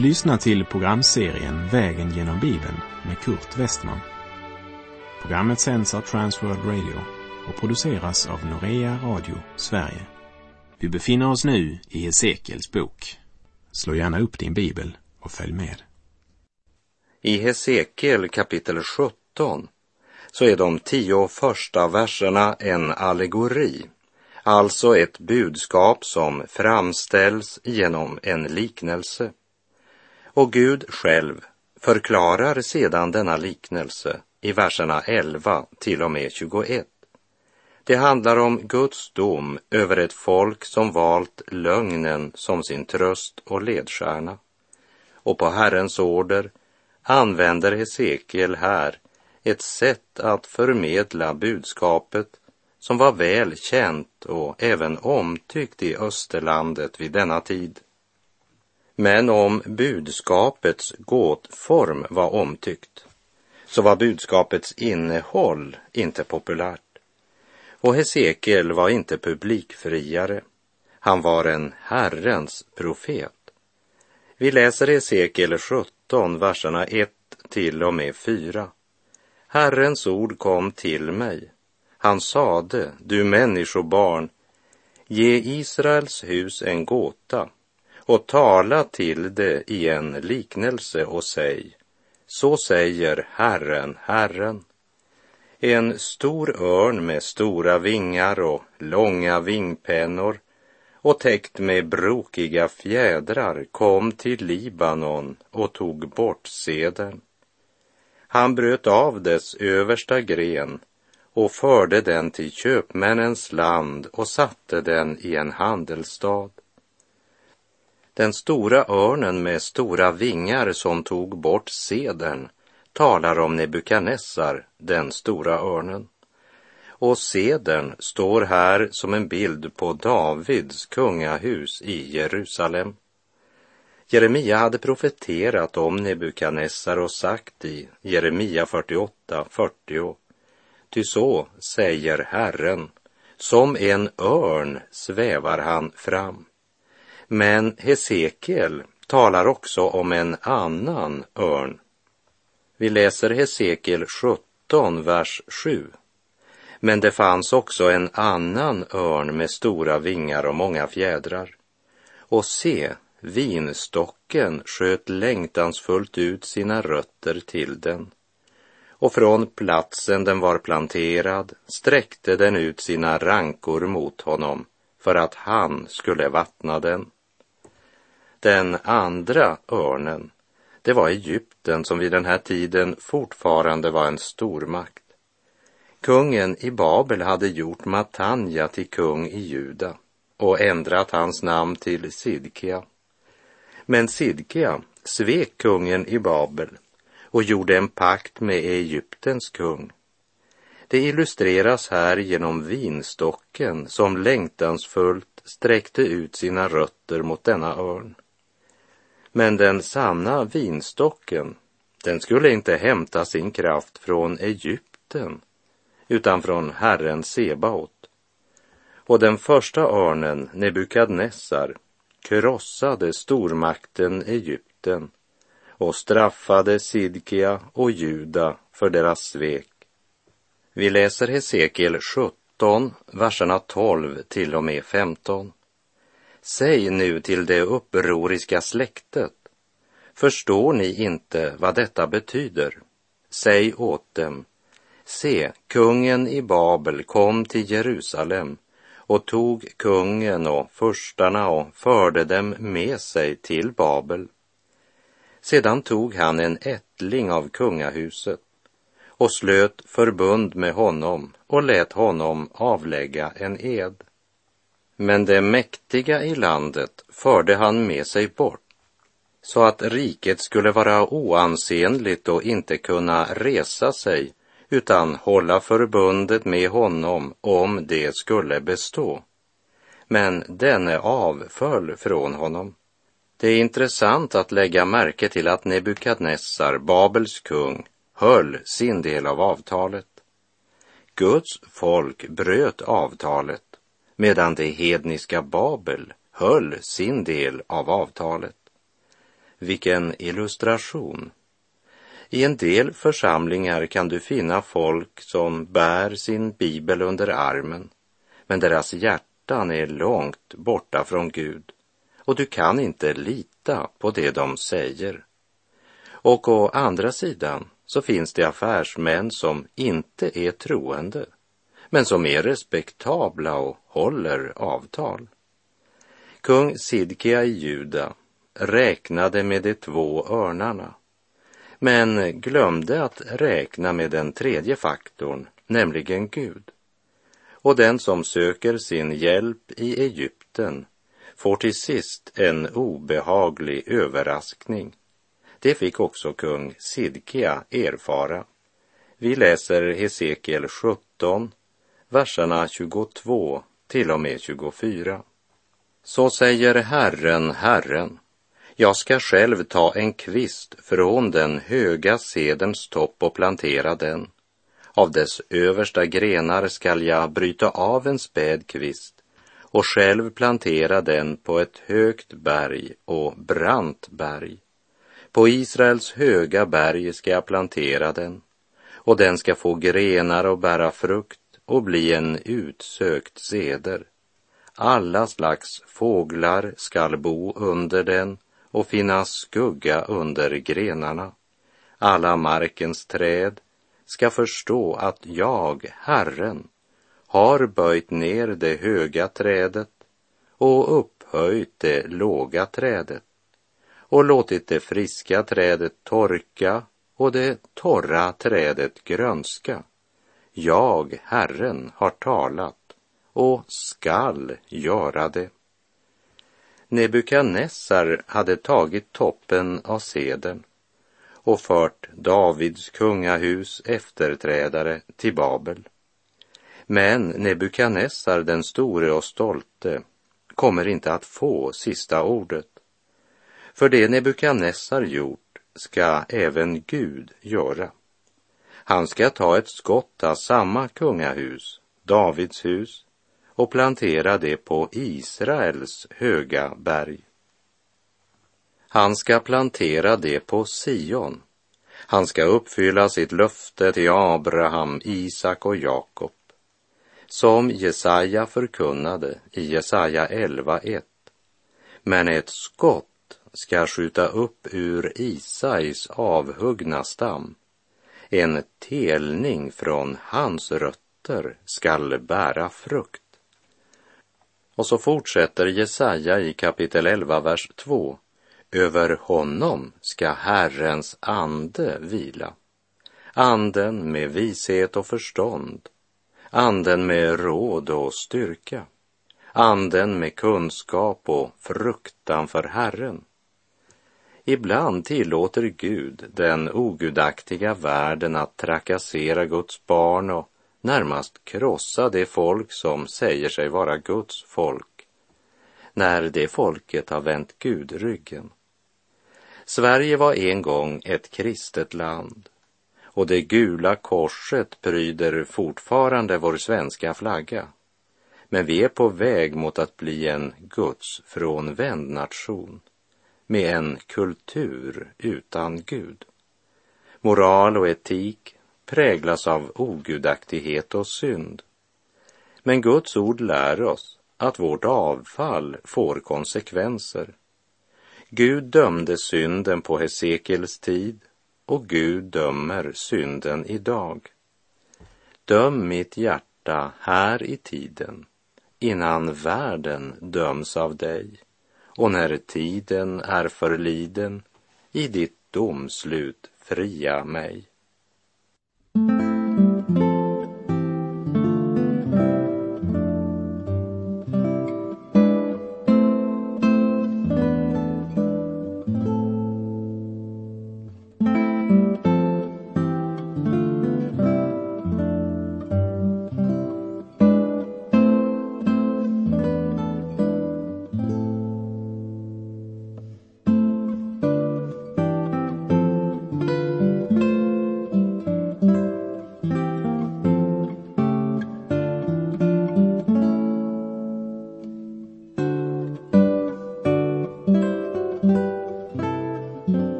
Du lyssnar till programserien Vägen genom Bibeln med Kurt Westman. Programmet sänds av Transworld Radio och produceras av Norea Radio Sverige. Vi befinner oss nu i Hesekiels bok. Slå gärna upp din bibel och följ med. I Hesekiel kapitel 17 så är de tio första verserna en allegori, alltså ett budskap som framställs genom en liknelse. Och Gud själv förklarar sedan denna liknelse i verserna 11 till och med 21. Det handlar om Guds dom över ett folk som valt lögnen som sin tröst och ledstjärna. Och på Herrens order använder Hesekiel här ett sätt att förmedla budskapet som var väl känt och även omtyckt i Österlandet vid denna tid. Men om budskapets gåtform var omtyckt så var budskapets innehåll inte populärt. Och Hesekiel var inte publikfriare. Han var en Herrens profet. Vi läser Hesekiel 17, verserna 1 till och med 4. Herrens ord kom till mig. Han sade, du människobarn, ge Israels hus en gåta och tala till det i en liknelse och säg, så säger Herren, Herren. En stor örn med stora vingar och långa vingpennor och täckt med brokiga fjädrar kom till Libanon och tog bort seden. Han bröt av dess översta gren och förde den till köpmännens land och satte den i en handelsstad. Den stora örnen med stora vingar som tog bort sedern talar om Nebukadnessar, den stora örnen. Och sedern står här som en bild på Davids kungahus i Jerusalem. Jeremia hade profeterat om Nebukadnessar och sagt i Jeremia 48, 40. Ty så säger Herren, som en örn svävar han fram. Men Hesekiel talar också om en annan örn. Vi läser Hesekiel 17, vers 7. Men det fanns också en annan örn med stora vingar och många fjädrar. Och se, vinstocken sköt längtansfullt ut sina rötter till den. Och från platsen den var planterad sträckte den ut sina rankor mot honom för att han skulle vattna den. Den andra örnen, det var Egypten som vid den här tiden fortfarande var en stormakt. Kungen i Babel hade gjort Matanja till kung i Juda och ändrat hans namn till Sidkia. Men Sidkia svek kungen i Babel och gjorde en pakt med Egyptens kung. Det illustreras här genom vinstocken som längtansfullt sträckte ut sina rötter mot denna örn. Men den sanna vinstocken, den skulle inte hämta sin kraft från Egypten, utan från Herren Sebaot. Och den första örnen, Nebukadnessar, krossade stormakten Egypten och straffade Sidkia och Juda för deras svek. Vi läser Hesekiel 17, verserna 12 till och med 15. Säg nu till det upproriska släktet, förstår ni inte vad detta betyder? Säg åt dem, se, kungen i Babel kom till Jerusalem och tog kungen och furstarna och förde dem med sig till Babel. Sedan tog han en ättling av kungahuset och slöt förbund med honom och lät honom avlägga en ed. Men det mäktiga i landet förde han med sig bort så att riket skulle vara oansenligt och inte kunna resa sig utan hålla förbundet med honom om det skulle bestå. Men denne avföll från honom. Det är intressant att lägga märke till att Nebukadnessar, Babels kung, höll sin del av avtalet. Guds folk bröt avtalet medan det hedniska Babel höll sin del av avtalet. Vilken illustration! I en del församlingar kan du finna folk som bär sin bibel under armen, men deras hjärtan är långt borta från Gud och du kan inte lita på det de säger. Och å andra sidan så finns det affärsmän som inte är troende, men som är respektabla och håller avtal. Kung Sidkia i Juda räknade med de två örnarna, men glömde att räkna med den tredje faktorn, nämligen Gud. Och den som söker sin hjälp i Egypten får till sist en obehaglig överraskning. Det fick också kung Sidkia erfara. Vi läser Hesekiel 17, verserna 22 till och med 24. Så säger Herren, Herren, jag ska själv ta en kvist från den höga sedens topp och plantera den. Av dess översta grenar skall jag bryta av en späd kvist och själv plantera den på ett högt berg och brant berg. På Israels höga berg ska jag plantera den och den ska få grenar och bära frukt och bli en utsökt seder. Alla slags fåglar skall bo under den och finna skugga under grenarna. Alla markens träd ska förstå att jag, Herren, har böjt ner det höga trädet och upphöjt det låga trädet och låtit det friska trädet torka och det torra trädet grönska. Jag, Herren, har talat och skall göra det. Nebukadnessar hade tagit toppen av seden och fört Davids kungahus efterträdare till Babel. Men Nebukadnessar den store och stolte kommer inte att få sista ordet. För det Nebukadnessar gjort ska även Gud göra. Han ska ta ett skott av samma kungahus, Davids hus, och plantera det på Israels höga berg. Han ska plantera det på Sion. Han ska uppfylla sitt löfte till Abraham, Isak och Jakob som Jesaja förkunnade i Jesaja 11.1. Men ett skott ska skjuta upp ur Isais avhuggna stam. En telning från hans rötter skall bära frukt. Och så fortsätter Jesaja i kapitel 11, vers 2. Över honom ska Herrens ande vila. Anden med vishet och förstånd, anden med råd och styrka, anden med kunskap och fruktan för Herren. Ibland tillåter Gud den ogudaktiga världen att trakassera Guds barn och närmast krossa det folk som säger sig vara Guds folk, när det folket har vänt Gud ryggen. Sverige var en gång ett kristet land och det gula korset pryder fortfarande vår svenska flagga. Men vi är på väg mot att bli en Guds frånvänd nation med en kultur utan Gud. Moral och etik präglas av ogudaktighet och synd. Men Guds ord lär oss att vårt avfall får konsekvenser. Gud dömde synden på Hesekiels tid och Gud dömer synden idag. Döm mitt hjärta här i tiden innan världen döms av dig och när tiden är förliden i ditt domslut fria mig.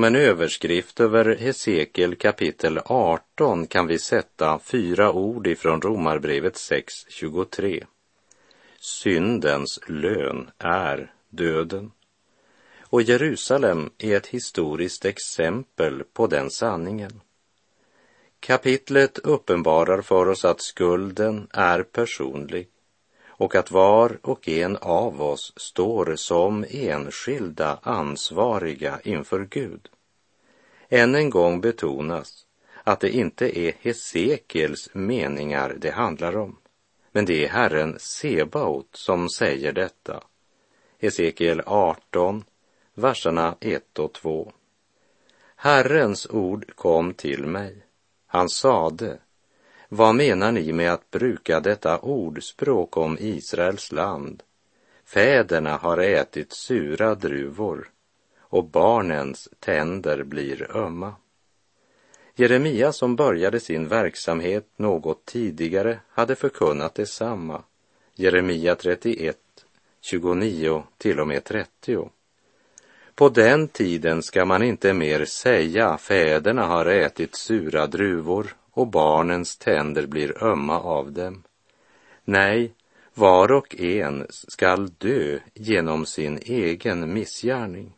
Som en överskrift över Hesekiel kapitel 18 kan vi sätta fyra ord ifrån Romarbrevet 6.23. Syndens lön är döden. Och Jerusalem är ett historiskt exempel på den sanningen. Kapitlet uppenbarar för oss att skulden är personlig och att var och en av oss står som enskilda ansvariga inför Gud. Än en gång betonas att det inte är Hesekiels meningar det handlar om, men det är Herren Sebaot som säger detta. Hesekiel 18, verserna 1 och 2. Herrens ord kom till mig. Han sade, vad menar ni med att bruka detta ordspråk om Israels land? Fäderna har ätit sura druvor och barnens tänder blir ömma. Jeremia som började sin verksamhet något tidigare hade förkunnat detsamma. Jeremia 31, 29 till och med 30. På den tiden ska man inte mer säga fäderna har ätit sura druvor och barnens tänder blir ömma av dem. Nej, var och en skall dö genom sin egen missgärning.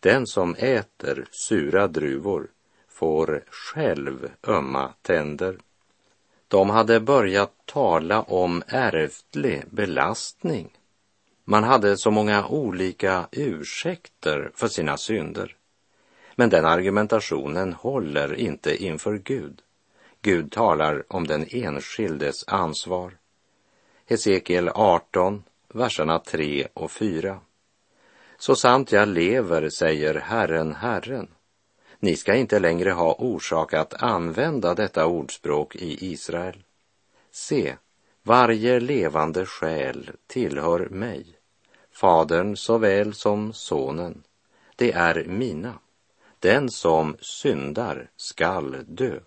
Den som äter sura druvor får själv ömma tänder. De hade börjat tala om ärftlig belastning. Man hade så många olika ursäkter för sina synder. Men den argumentationen håller inte inför Gud. Gud talar om den enskildes ansvar. Hesekiel 18, verserna 3 och 4. Så sant jag lever, säger Herren, Herren. Ni ska inte längre ha orsak att använda detta ordspråk i Israel. Se, varje levande själ tillhör mig, Fadern såväl som Sonen. Det är mina. Den som syndar skall dö.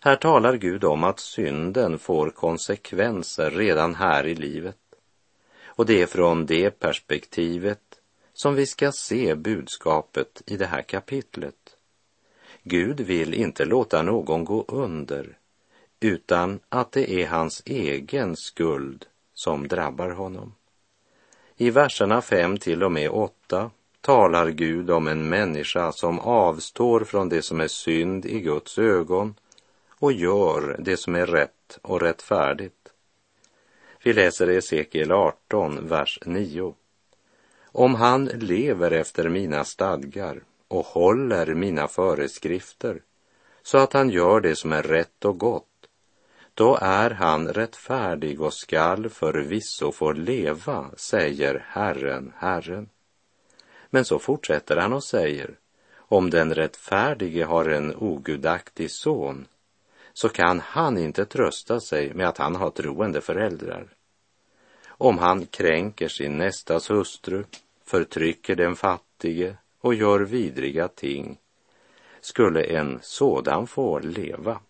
Här talar Gud om att synden får konsekvenser redan här i livet. Och det är från det perspektivet som vi ska se budskapet i det här kapitlet. Gud vill inte låta någon gå under, utan att det är hans egen skuld som drabbar honom. I verserna 5 till och med 8 talar Gud om en människa som avstår från det som är synd i Guds ögon och gör det som är rätt och rättfärdigt. Vi läser Esekiel 18, vers 9. Om han lever efter mina stadgar och håller mina föreskrifter så att han gör det som är rätt och gott, då är han rättfärdig och skall förvisso få leva, säger Herren, Herren. Men så fortsätter han och säger, om den rättfärdige har en ogudaktig son så kan han inte trösta sig med att han har troende föräldrar. Om han kränker sin nästas hustru, förtrycker den fattige och gör vidriga ting, skulle en sådan få leva.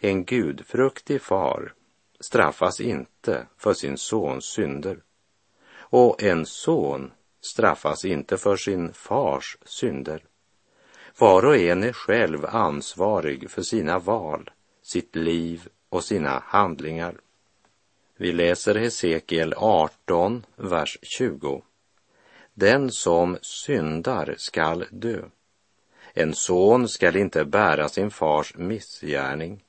En gudfruktig far straffas inte för sin sons synder och en son straffas inte för sin fars synder. Var och en är själv ansvarig för sina val, sitt liv och sina handlingar. Vi läser Hesekiel 18, vers 20. Den som syndar skall dö. En son skall inte bära sin fars missgärning.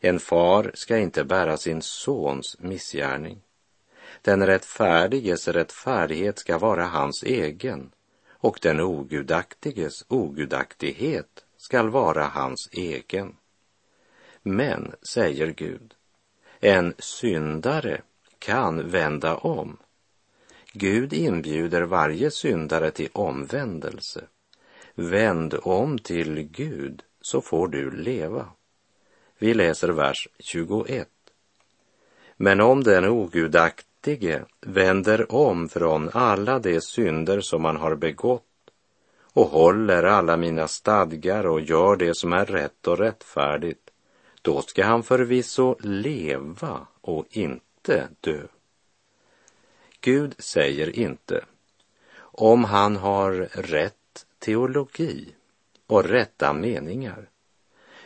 En far skall inte bära sin sons missgärning. Den rättfärdiges rättfärdighet ska vara hans egen och den ogudaktiges ogudaktighet skall vara hans egen. Men, säger Gud, en syndare kan vända om. Gud inbjuder varje syndare till omvändelse. Vänd om till Gud så får du leva. Vi läser vers 21. Men om den ogudaktige fattige vänder om från alla de synder som han har begått och håller alla mina stadgar och gör det som är rätt och rättfärdigt, då ska han förvisso leva och inte dö. Gud säger inte, om han har rätt teologi och rätta meningar,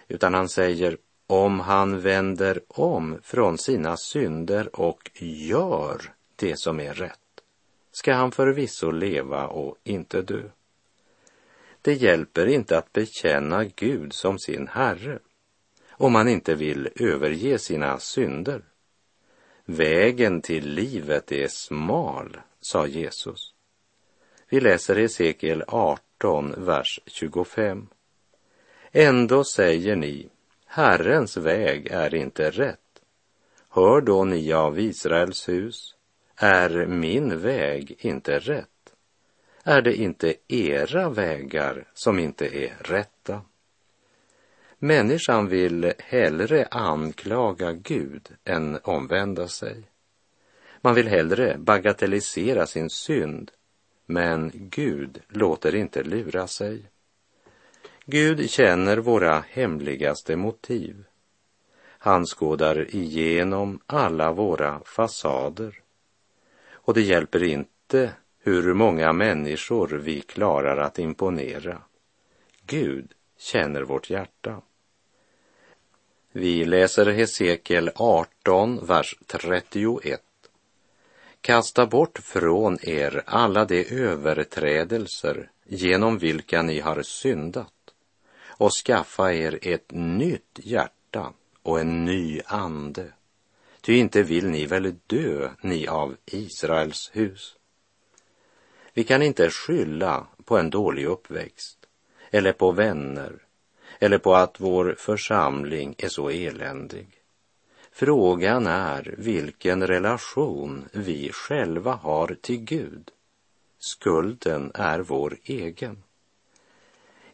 utan han säger om han vänder om från sina synder och gör det som är rätt ska han förvisso leva och inte dö. Det hjälper inte att bekänna Gud som sin Herre om man inte vill överge sina synder. Vägen till livet är smal, sa Jesus. Vi läser Hesekiel 18, vers 25. Ändå säger ni, Herrens väg är inte rätt. Hör då ni av Israels hus, är min väg inte rätt? Är det inte era vägar som inte är rätta? Människan vill hellre anklaga Gud än omvända sig. Man vill hellre bagatellisera sin synd, men Gud låter inte lura sig. Gud känner våra hemligaste motiv. Han skådar igenom alla våra fasader. Och det hjälper inte hur många människor vi klarar att imponera. Gud känner vårt hjärta. Vi läser Hesekiel 18, vers 31. Kasta bort från er alla de överträdelser genom vilka ni har syndat och skaffa er ett nytt hjärta och en ny ande. Ty inte vill ni väl dö, ni av Israels hus? Vi kan inte skylla på en dålig uppväxt eller på vänner eller på att vår församling är så eländig. Frågan är vilken relation vi själva har till Gud. Skulden är vår egen.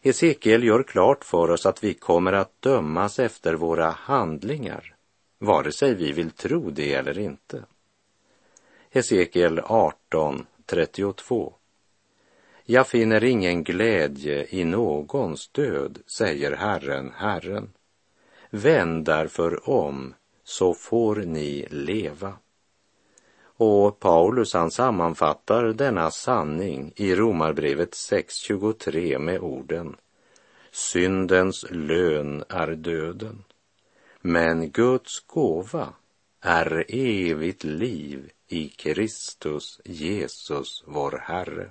Hesekiel gör klart för oss att vi kommer att dömas efter våra handlingar, vare sig vi vill tro det eller inte. Hesekiel 18, 32. Jag finner ingen glädje i någons död, säger Herren, Herren. Vänd därför om, så får ni leva. Och Paulus han sammanfattar denna sanning i Romarbrevet 6.23 med orden Syndens lön är döden, men Guds gåva är evigt liv i Kristus Jesus, vår Herre.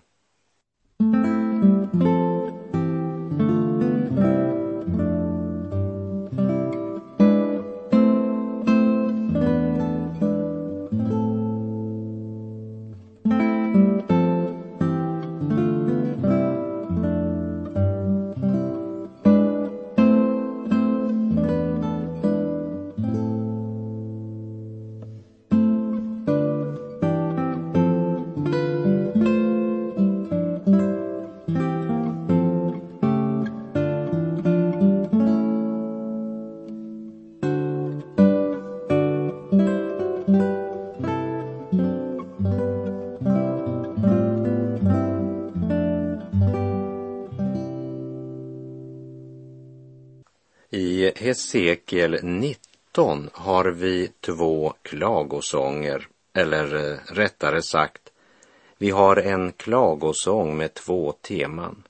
Hesekiel 19 har vi två klagosånger, eller eh, rättare sagt, vi har en klagosång med två teman.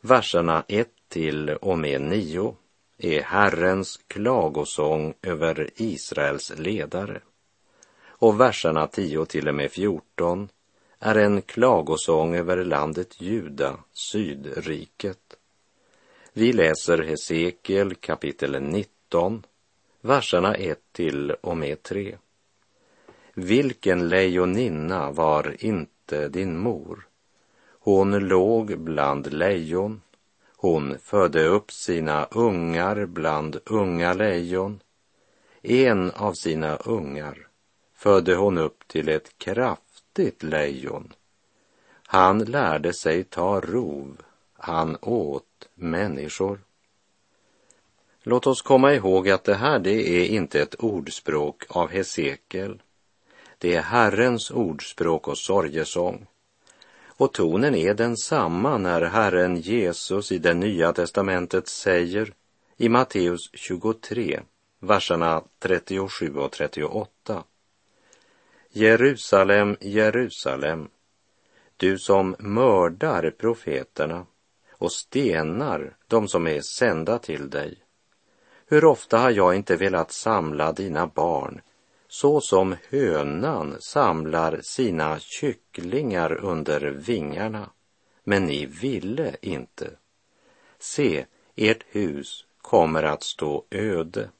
Verserna 1 till och med 9 är Herrens klagosång över Israels ledare. Och verserna 10 till och med 14 är en klagosång över landet Juda, Sydriket. Vi läser Hesekiel kapitel 19, verserna 1 till och med 3. Vilken lejoninna var inte din mor? Hon låg bland lejon. Hon födde upp sina ungar bland unga lejon. En av sina ungar födde hon upp till ett kraftigt lejon. Han lärde sig ta rov, han åt människor. Låt oss komma ihåg att det här det är inte ett ordspråk av Hesekiel. Det är Herrens ordspråk och sorgesång. Och tonen är densamma när Herren Jesus i det nya testamentet säger i Matteus 23, verserna 37 och 38. Jerusalem, Jerusalem, du som mördar profeterna och stenar de som är sända till dig. Hur ofta har jag inte velat samla dina barn så som hönan samlar sina kycklingar under vingarna, men ni ville inte. Se, ert hus kommer att stå öde.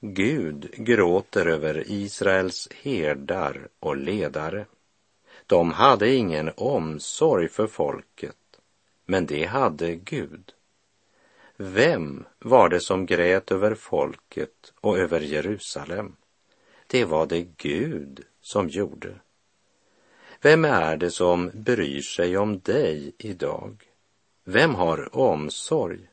Gud gråter över Israels herdar och ledare. De hade ingen omsorg för folket, men det hade Gud. Vem var det som grät över folket och över Jerusalem? Det var det Gud som gjorde. Vem är det som bryr sig om dig idag? Vem har omsorg?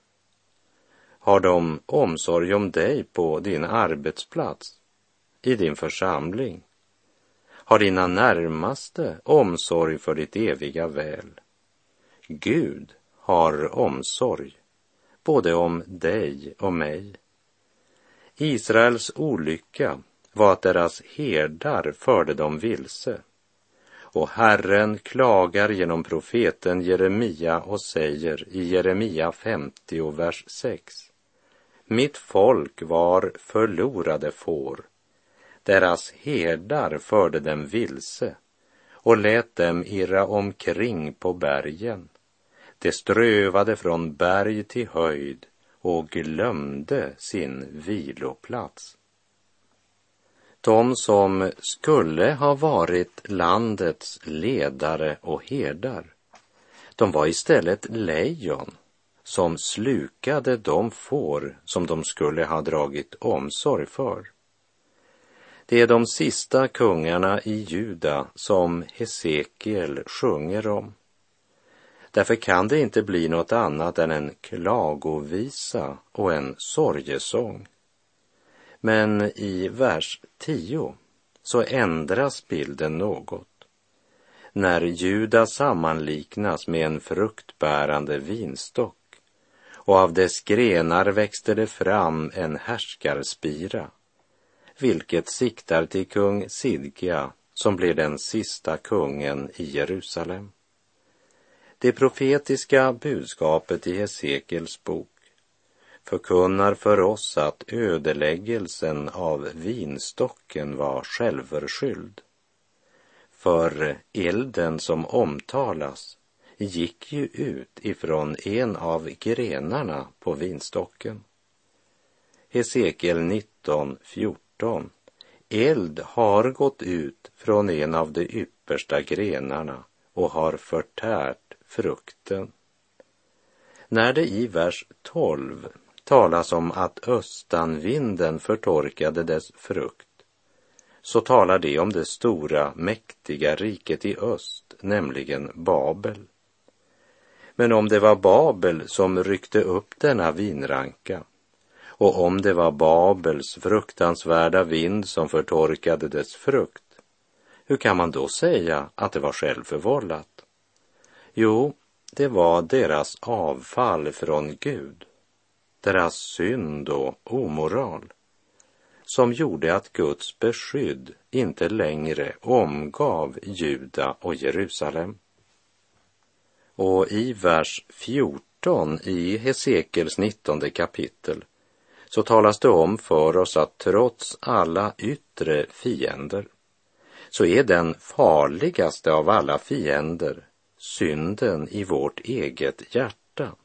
Har de omsorg om dig på din arbetsplats, i din församling? Har dina närmaste omsorg för ditt eviga väl? Gud har omsorg, både om dig och mig. Israels olycka var att deras herdar förde dem vilse. Och Herren klagar genom profeten Jeremia och säger i Jeremia 50, vers 6. Mitt folk var förlorade får. Deras herdar förde dem vilse och lät dem irra omkring på bergen. De strövade från berg till höjd och glömde sin viloplats. De som skulle ha varit landets ledare och herdar, de var istället lejon som slukade de får som de skulle ha dragit omsorg för. Det är de sista kungarna i Juda som Hesekiel sjunger om. Därför kan det inte bli något annat än en klagovisa och en sorgesång. Men i vers 10 så ändras bilden något. När Juda sammanliknas med en fruktbärande vinstock och av dess grenar växte det fram en härskarspira, vilket siktar till kung Sidkia som blir den sista kungen i Jerusalem. Det profetiska budskapet i Hesekiels bok förkunnar för oss att ödeläggelsen av vinstocken var självförskylld. För elden som omtalas gick ju ut ifrån en av grenarna på vinstocken. Hesekiel 19.14 Eld har gått ut från en av de yppersta grenarna och har förtärt frukten. När det i vers 12 talas om att östanvinden förtorkade dess frukt, så talar det om det stora, mäktiga riket i öst, nämligen Babel. Men om det var Babel som ryckte upp denna vinranka och om det var Babels fruktansvärda vind som förtorkade dess frukt, hur kan man då säga att det var självförvållat? Jo, det var deras avfall från Gud deras synd och omoral som gjorde att Guds beskydd inte längre omgav Juda och Jerusalem. Och i vers 14 i Hesekels 19 kapitel så talas det om för oss att trots alla yttre fiender så är den farligaste av alla fiender synden i vårt eget hjärta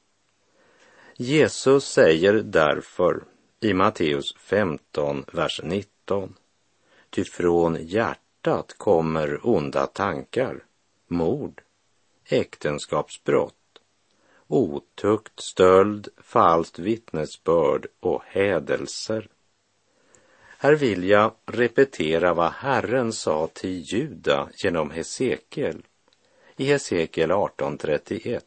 Jesus säger därför i Matteus 15, vers 19. Ty från hjärtat kommer onda tankar, mord, äktenskapsbrott, otukt, stöld, falskt vittnesbörd och hädelser. Här vill jag repetera vad Herren sa till Juda genom Hesekiel i Hesekiel 18.31.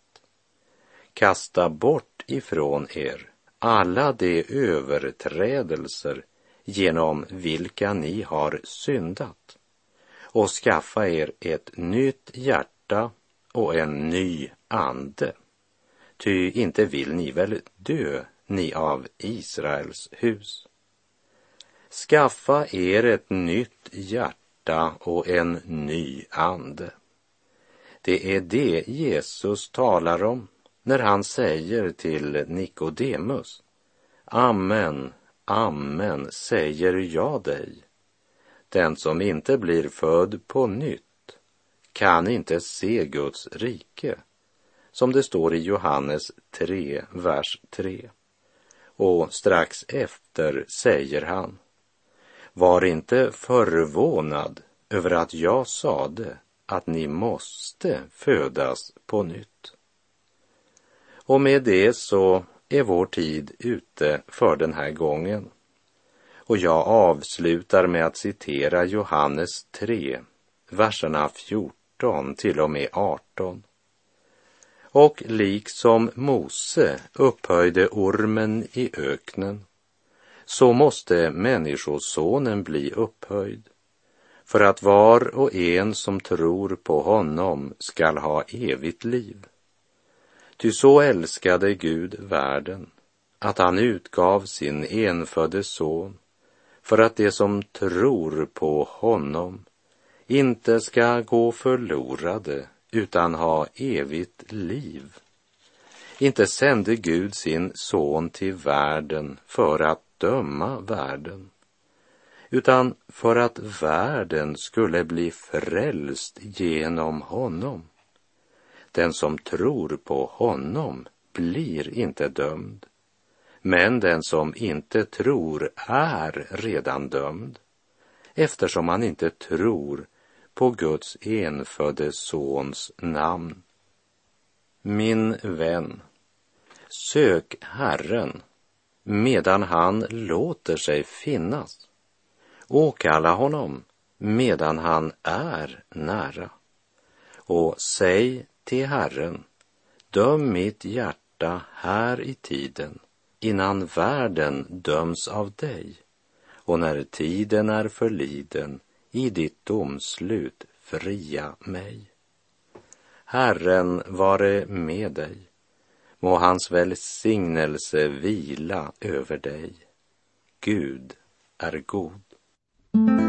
Kasta bort ifrån er alla de överträdelser genom vilka ni har syndat och skaffa er ett nytt hjärta och en ny ande. Ty inte vill ni väl dö, ni av Israels hus. Skaffa er ett nytt hjärta och en ny ande. Det är det Jesus talar om när han säger till Nikodemus Amen, amen, säger jag dig. Den som inte blir född på nytt kan inte se Guds rike, som det står i Johannes 3, vers 3. Och strax efter säger han, var inte förvånad över att jag sade att ni måste födas på nytt. Och med det så är vår tid ute för den här gången. Och jag avslutar med att citera Johannes 3, verserna 14 till och med 18. Och liksom Mose upphöjde ormen i öknen, så måste Människosonen bli upphöjd, för att var och en som tror på honom skall ha evigt liv. Ty så älskade Gud världen, att han utgav sin enfödde son, för att de som tror på honom inte ska gå förlorade utan ha evigt liv. Inte sände Gud sin son till världen för att döma världen, utan för att världen skulle bli frälst genom honom. Den som tror på honom blir inte dömd, men den som inte tror är redan dömd, eftersom han inte tror på Guds enfödde Sons namn. Min vän, sök Herren medan han låter sig finnas. Åkalla honom medan han är nära. Och säg till Herren, döm mitt hjärta här i tiden innan världen döms av dig och när tiden är förliden i ditt domslut fria mig. Herren vare med dig. Må hans välsignelse vila över dig. Gud är god. Thank you.